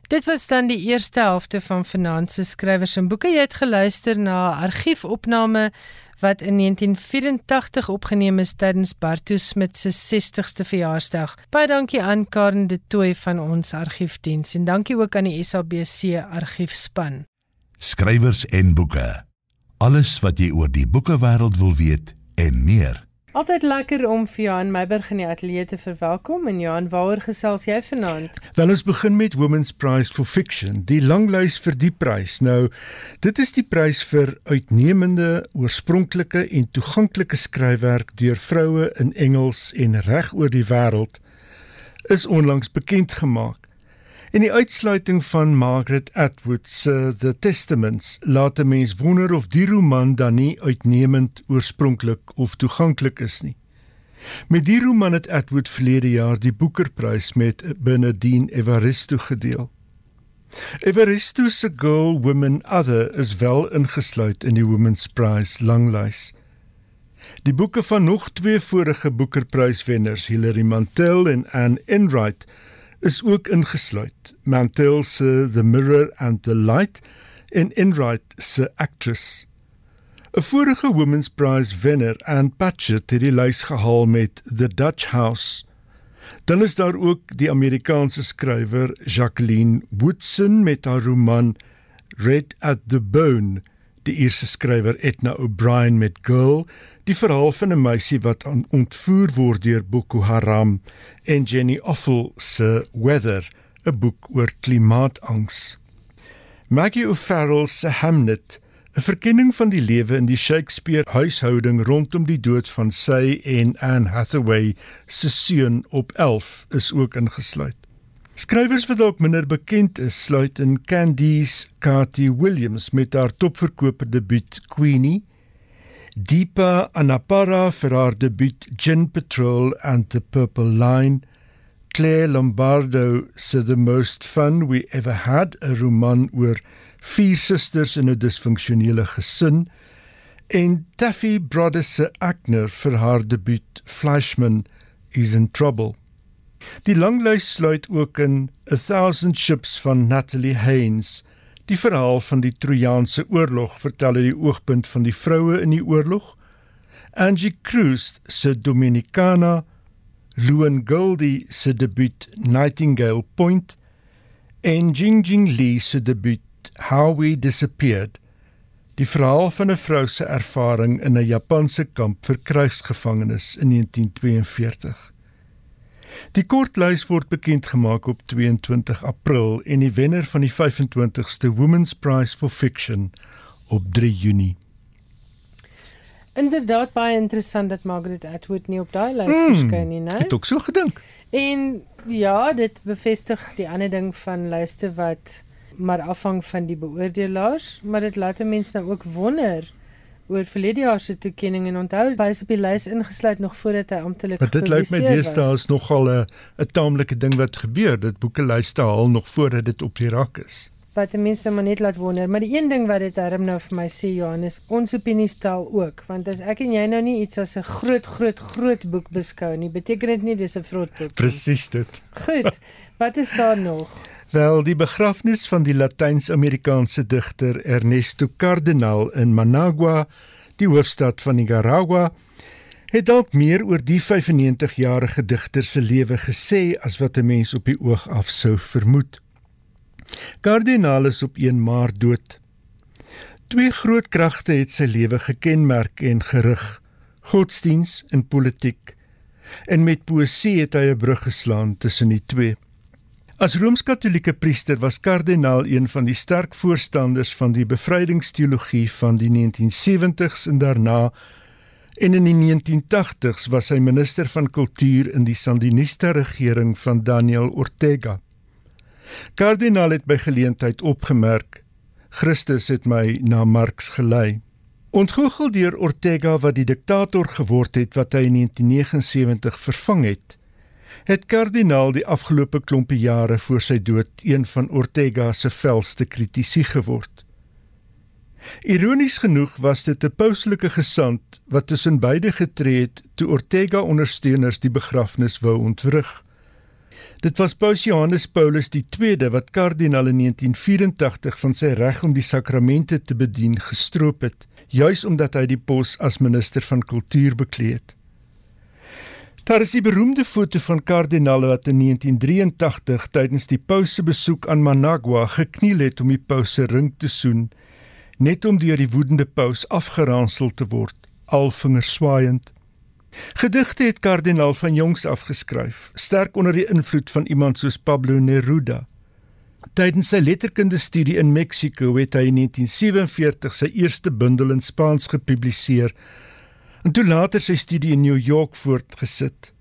Dit was dan die eerste helfte van Finanse skrywers en boeke. Jy het geluister na 'n argiefopname wat in 1984 opgeneem is tydens Bartu Smit se 60ste verjaarsdag. Baie dankie aan Karen de Tooy van ons argiefdiens en dankie ook aan die SABC argiefspan. Skrywers en boeke. Alles wat jy oor die boekewêreld wil weet en meer. Altyd lekker om vir Johan Meiburg in die ateljee te verwelkom en Johan, waaroor gesels jy vanaand? Wel ons begin met Women's Prize for Fiction, die langlys vir die prys. Nou, dit is die prys vir uitnemende, oorspronklike en toeganklike skryfwerk deur vroue in Engels en reg oor die wêreld is onlangs bekend gemaak. En die uitsluiting van Margaret Atwood se The Testaments laat 'n mens wonder of die roman dan nie uitnemend, oorspronklik of toeganklik is nie. Met die roman het Atwood verlede jaar die Boekerprys met Bernardine Evaristo gedeel. Evaristo se Girl, Women, Other is wel ingesluit in die Women's Prize langlys. Die boeke van nog twee vorige Boekerpryswenners, Hilary Mantel en Anne Enright, is ook ingesluit. Mantel se The Mirror and the Light en Enright se Actress. 'n Vorige Women's Prize wenner, Anne Patchett, het die lys gehaal met The Dutch House. Dan is daar ook die Amerikaanse skrywer Jacqueline Woodson met haar roman Red at the Bone, die Ierse skrywer Edna O'Brien met Girl, die verhaal van 'n meisie wat aan ontvoer word deur Boko Haram, en Jenny Offel se Weather, 'n boek oor klimaatangs. Maggie O'Farrell se Hamnet 'n verkenning van die lewe in die Shakespeare huishouding rondom die dood van sy en Anne Hathaway se seun op 11 is ook ingesluit. Skrywers wat dalk minder bekend is, sluit in Candice Carty Williams met haar topverkoper debuut Queenie, Deepa Anapara vir haar debuut Gin Patrol and the Purple Line, Claire Lombardo se The Most Fun We Ever Had, 'n roman oor vier susters in 'n disfunksionele gesin, en Taffy Brothers se Agner vir haar debuut Flashman is in Trouble. Die langlys sluit ook in A Thousand Ships van Natalie Haynes. Die verhaal van die Trojaanse oorlog vertel uit die oogpunt van die vroue in die oorlog. Angie Cruz se Dominicana, Luan Goldie se debuut Nightingale Point en Jingjing Lee se debuut How We Disappeared. Die verhaal van 'n vrou se ervaring in 'n Japanse kamp vir krygsgevangenes in 1942. Die kortlys word bekend gemaak op 22 April en die wenner van die 25ste Women's Prize for Fiction op 3 Junie. Inderdaad baie interessant dat Margaret Atwood nie op daai lys hmm, verskyn nie, né? Het ook so gedink. En ja, dit bevestig die ander ding van lyste wat maar afhang van die beoordelaars, maar dit laat 'n mens nou ook wonder oor verlede jaar se toekenning en onthou wys op die lys ingesluit nog voordat hy amptelik gepubliseer is. Dit lyk my deesdae is nogal 'n 'n taamlike ding wat gebeur. Dit boeke lyste haal nog voordat dit op die rak is. Wat mense maar net laat wonder, maar die een ding wat dit darm nou vir my sê Johannes, ons opinies tel ook, want as ek en jy nou nie iets as 'n groot groot groot boek beskou nie, beteken dit nie dis 'n vrot boek nie. Presies dit. Goed. Wat is daar nog? Wel, die begrafnis van die Latyns-Amerikaanse digter Ernesto Cardenal in Managua, die hoofstad van Nicaragua, het dalk meer oor die 95-jarige digter se lewe gesê as wat 'n mens op die oog af sou vermoed. Cardenal is op 1 Maart dood. Twee groot kragte het sy lewe gekenmerk en gerig: godsdiens en politiek. En met poësie het hy 'n brug geslaan tussen die twee. As Rooms-Katolieke priester was kardinaal een van die sterk voorstanders van die bevrydingsteologie van die 1970s en daarna en in die 1980s was hy minister van kultuur in die Sandinista regering van Daniel Ortega. Kardinaal het by geleentheid opgemerk: Christus het my na Marx gelei. Ontgoochel deur Ortega wat die diktator geword het wat hy in 1979 vervang het het kardinaal die afgelope klompe jare voor sy dood een van Ortega se velste kritisie geword. Ironies genoeg was dit 'n pauslike gesant wat tussen beide getree het toe Ortega ondersteuners die begrafnis wou ontwrig. Dit was Paus Johannes Paulus II wat kardinaal in 1984 van sy reg om die sakramente te bedien gestroop het, juis omdat hy die pos as minister van kultuur bekleed het. Daar is die beroemde foto van kardinaal wat in 1983 tydens die paus se besoek aan Managua gekniel het om die paus se ring te soen, net om deur die woedende paus afgeransel te word, al vingers swaaiend. Gedigte het kardinaal van jongs af geskryf, sterk onder die invloed van iemand soos Pablo Neruda. Tydens sy letterkunde studie in Mexiko het hy in 1947 sy eerste bundel in Spaans gepubliseer en toe later sy studie in New York voortgesit.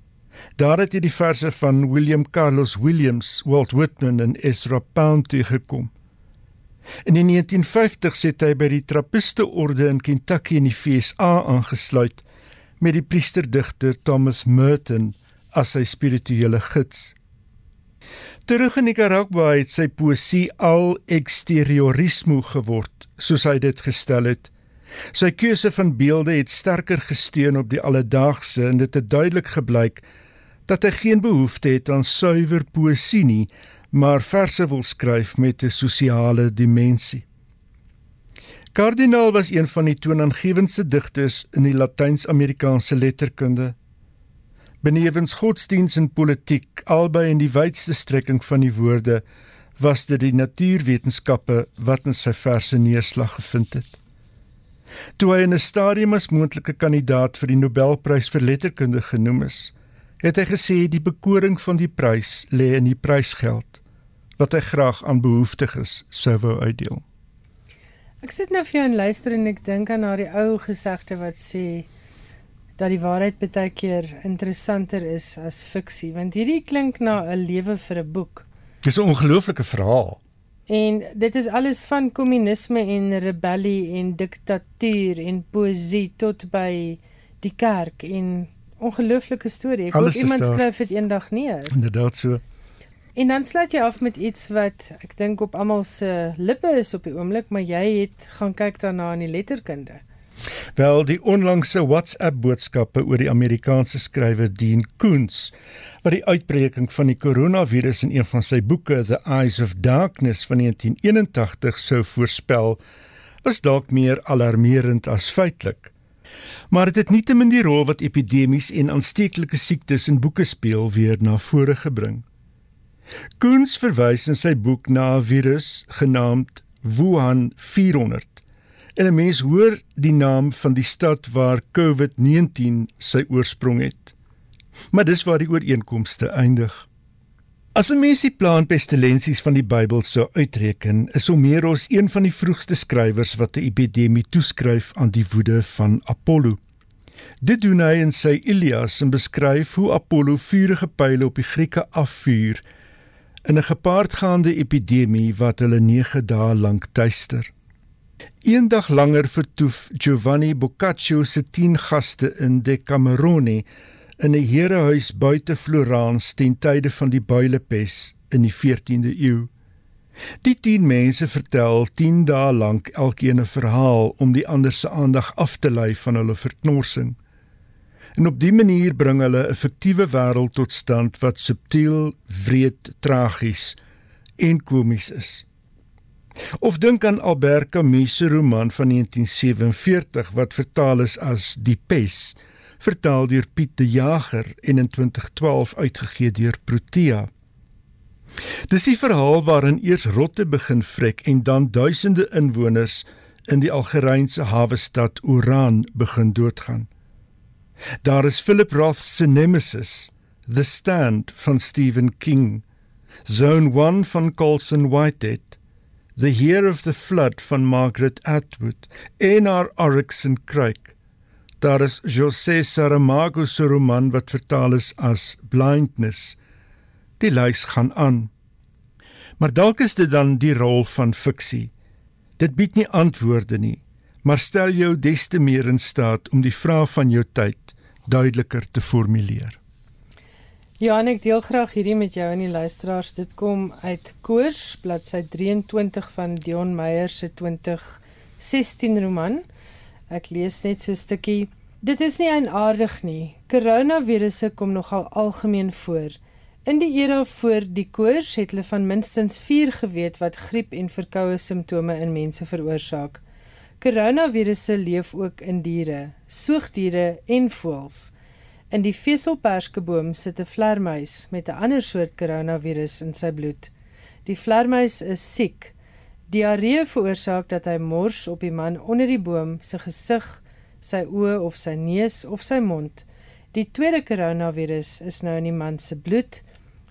Daar het hy die verse van William Carlos Williams, Walt Whitman en Ezra Pound tegekom. In 1950 het hy by die Trappiste Orde in Kentucky in die VSA aangesluit met die priesterdigter Thomas Merton as sy spirituele gids. Terug in Nicaragua het sy poësie al exteriorismo geword, soos hy dit gestel het. Sy keuse van beelde het sterker gesteun op die alledaagse en dit het duidelik gebleik dat hy geen behoefte het aan suiwer poësie nie, maar verse wil skryf met 'n sosiale dimensie. Kardinaal was een van die toonaangewendste digters in die Latyns-Amerikaanse letterkunde. Benewens godsdiens en politiek, albei in die wydste strekking van die woorde, was dit die natuurwetenskappe wat in sy verse neerslag gevind het. Toe hy in 'n stadium as moontlike kandidaat vir die Nobelprys vir letterkunde genoem is, het hy gesê die bekoring van die prys lê in die prysgeld wat hy graag aan behoeftiges sou wou uitdeel. Ek sit nou vir jou en luister en ek dink aan daardie ou gesegde wat sê dat die waarheid baie keer interessanter is as fiksie want hierdie klink na 'n lewe vir 'n boek. Dis 'n ongelooflike verhaal. En dit is alles van kommunisme en rebellie en diktatuur en poesie tot by die kerk en ongelooflike storie. Ek hoop iemand skryf dit eendag neer. Inderdaad so. En dan sluit jy af met iets wat ek dink op almal se lippe is op die oomblik, maar jy het gaan kyk daarna in die letterkunde. Wel die onlangse WhatsApp boodskappe oor die Amerikaanse skrywer Dean Koontz wat die uitbreking van die koronavirus in een van sy boeke The Eyes of Darkness van 1981 sou voorspel, was dalk meer alarmerend as feitelik. Maar dit het nietemin die rol wat epidemies en aansteeklike siektes in boeke speel weer na vore gebring. Koontz verwys in sy boek na 'n virus genaamd Wuhan 400 En 'n mens hoor die naam van die stad waar COVID-19 sy oorsprong het. Maar dis waar die ooreenkomste eindig. As 'n mens die plaanpestilensies van die Bybel sou uitreken, is Homeros een van die vroegste skrywers wat 'n epidemie toeskryf aan die woede van Apollo. Dit doen hy in sy Ilias en beskryf hoe Apollo vuurige pile op die Grieke afvuur in 'n gepaardgaande epidemie wat hulle 9 dae lank tuister. Eendag langer vertoef Giovanni Boccaccio se 10 gaste in Decamerone in 'n herehuis buite Florence ten tye van die builepes in die 14de eeu. Die 10 mense vertel 10 dae lank elkeen 'n verhaal om die ander se aandag af te lei van hulle verknorsing. En op dië manier bring hulle 'n fiktiewe wêreld tot stand wat subtiel, wreed, tragies en komies is. Of dink aan Albert Camus se roman van 1947 wat vertaal is as Die Pes, vertaal deur Piet de Jager en in 2012 uitgegee deur Protea. Dis 'n verhaal waarin eers rotte begin vrek en dan duisende inwoners in die Algerynse hawe stad Oran begin doodgaan. Daar is Philip Roth se Nemesis, The Stand van Stephen King, Zone 1 van Colson Whitehead The Year of the Flood van Margaret Atwood en haar Oryx en Kruik. Daar is José Saramago se roman wat vertaal is as Blindness. Die lys gaan aan. Maar dalk is dit dan die rol van fiksie. Dit bied nie antwoorde nie, maar stel jou des te meer in staat om die vrae van jou tyd duideliker te formuleer. Ja, en ek deel graag hierdie met jou en die luisteraars. Dit kom uit Koors, bladsy 23 van Dion Meyer se 2016 roman. Ek lees net so 'n stukkie. Dit is nie eienaardig nie. Koronavirusse kom nogal algemeen voor. In die era voor die koors het hulle van minstens 4 geweet wat griep en verkoue simptome in mense veroorsaak. Koronavirusse leef ook in diere, soogdiere en voëls. In die veselperskeboom sit 'n vlermuis met 'n ander soort koronavirus in sy bloed. Die vlermuis is siek. Diarree veroorsaak dat hy mors op die man onder die boom se gesig, sy oë of sy neus of sy mond. Die tweede koronavirus is nou in die man se bloed.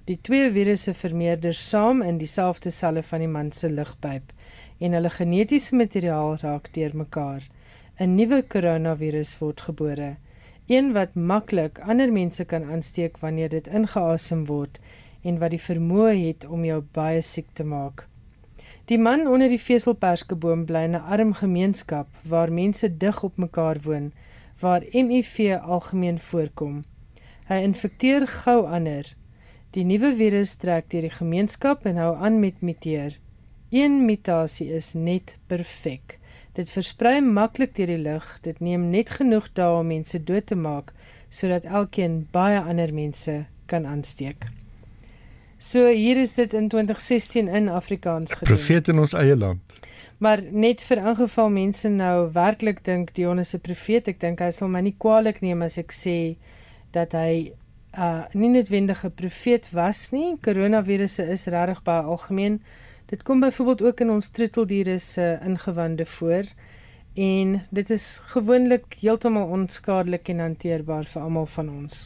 Die twee virusse vermeerder saam in dieselfde selle van die man se lugpyp en hulle genetiese materiaal raak deurmekaar. 'n Nuwe koronavirus word gebore een wat maklik ander mense kan aansteek wanneer dit ingeasem word en wat die vermoë het om jou baie siek te maak. Die man onder die veselperskeboom bly in 'n arm gemeenskap waar mense dig op mekaar woon waar HIV algemeen voorkom. Hy infekteer gou ander. Die nuwe virus trek deur die gemeenskap en hou aan met muteer. Een mutasie is net perfek. Dit versprei maklik deur die lug. Dit neem net genoeg dae om mense dood te maak sodat elkeen baie ander mense kan aansteek. So hier is dit in 2016 in Afrikaans gedoen. Profeet in ons eie land. Maar net vir ingeval mense nou werklik dink Dion is 'n profeet, ek dink hy sal my nie kwaliek neem as ek sê dat hy uh nie noodwendig 'n profeet was nie. Koronavirusse is regtig baie algemeen. Dit kom byvoorbeeld ook in ons troeteldiere se ingewande voor en dit is gewoonlik heeltemal onskadelik en hanteerbaar vir almal van ons.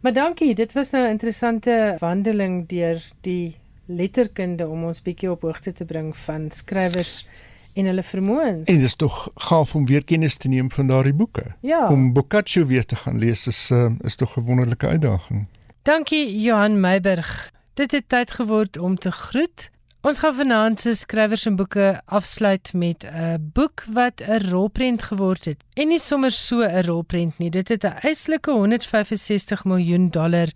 Maar dankie, dit was nou 'n interessante wandeling deur die letterkunde om ons bietjie op hoogte te bring van skrywers en hulle vermoëns. En dit is tog gaaf om weer kennis te neem van daardie boeke. Ja. Om Boccaccio weer te gaan lees is uh, is tog 'n wonderlike uitdaging. Dankie Johan Meiburg. Dit het tyd geword om te groet. Ons gaan vanaand se skrywers en boeke afsluit met 'n boek wat 'n rolprent geword het. En nie sommer so 'n rolprent nie. Dit het 'n eislike 165 miljoen dollar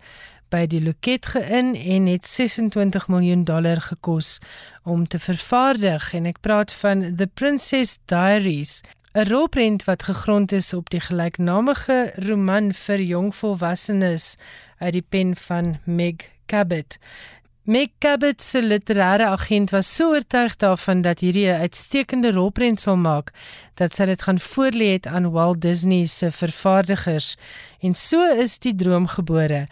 by die loket geïn en het 26 miljoen dollar gekos om te vervaardig en ek praat van The Princess Diaries 'n rolprent wat gegrond is op die gelyknamige roman vir jong volwassenes uit die pen van Meg Cabot. Meg Cabot se literêre agent was so oortuig daarvan dat hierdie 'n uitstekende rolprent sal maak dat sy dit gaan voorlê het aan Walt Disney se vervaardigers en so is die droom gebore.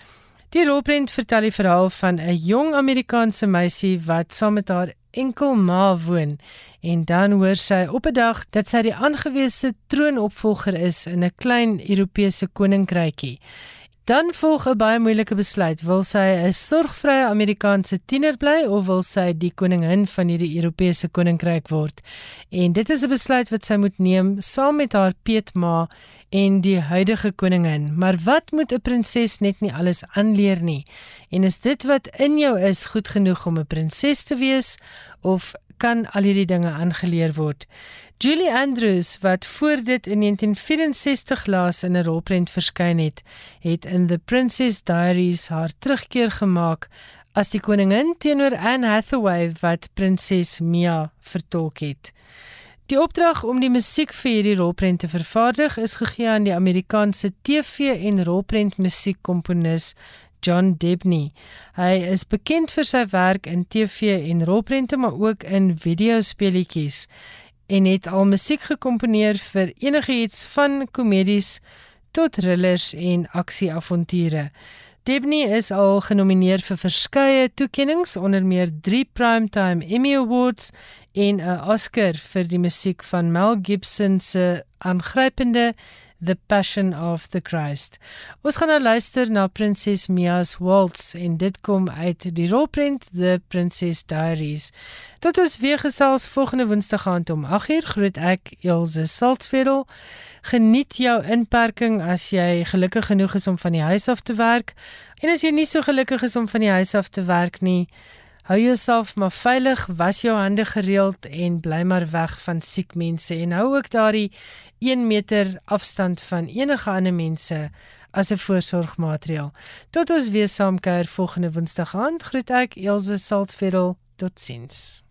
Die rolprent vertel die verhaal van 'n jong Amerikaanse meisie wat saam met haar enkel ma woon en dan hoor sy op 'n dag dat sy die aangewese troonopvolger is in 'n klein Europese koninkrykie. Dan volg 'n baie moeilike besluit. Wil sy 'n sorgvrye Amerikaanse tiener bly of wil sy die koningin van hierdie Europese koninkryk word? En dit is 'n besluit wat sy moet neem saam met haar peetma en die huidige koningin. Maar wat moet 'n prinses net nie alles aanleer nie? En is dit wat in jou is goed genoeg om 'n prinses te wees of kan al hierdie dinge aangeleer word? Julie Andrews wat voor dit in 1964 laas in 'n rolprent verskyn het, het in The Princess Diaries haar terugkeer gemaak as die koningin teenoor Anne Hathaway wat prinses Mia vertolk het. Die opdrag om die musiek vir hierdie rolprent te vervaardig is gegee aan die Amerikaanse TV- en rolprent musiekkomponis John Debney. Hy is bekend vir sy werk in TV en rolprente maar ook in videospeletjies en het al musiek gekomponeer vir enigiets van komedies tot thrillers en aksieavonture. Debney is al genomineer vir verskeie toekenninge onder meer 3 Primetime Emmy Awards en 'n Oscar vir die musiek van Mel Gibson se aangrypende The Passion of the Christ. Ons gaan nou luister na Prinses Mia's Waltz en dit kom uit die rolprent The Princess Diaries. Tot ons weer gesels volgende Woensdag aand om 8uur groet ek Elsje Saltzfeld. Geniet jou inperking as jy gelukkig genoeg is om van die huis af te werk. En as jy nie so gelukkig is om van die huis af te werk nie, Hou jouself maar veilig, was jou hande gereeld en bly maar weg van siek mense en hou ook daardie 1 meter afstand van enige ander mense as 'n voorsorgmaatreël. Tot ons weer saamkuier volgende Woensdag aand, groet ek Elsje Saltzfeld. Totsiens.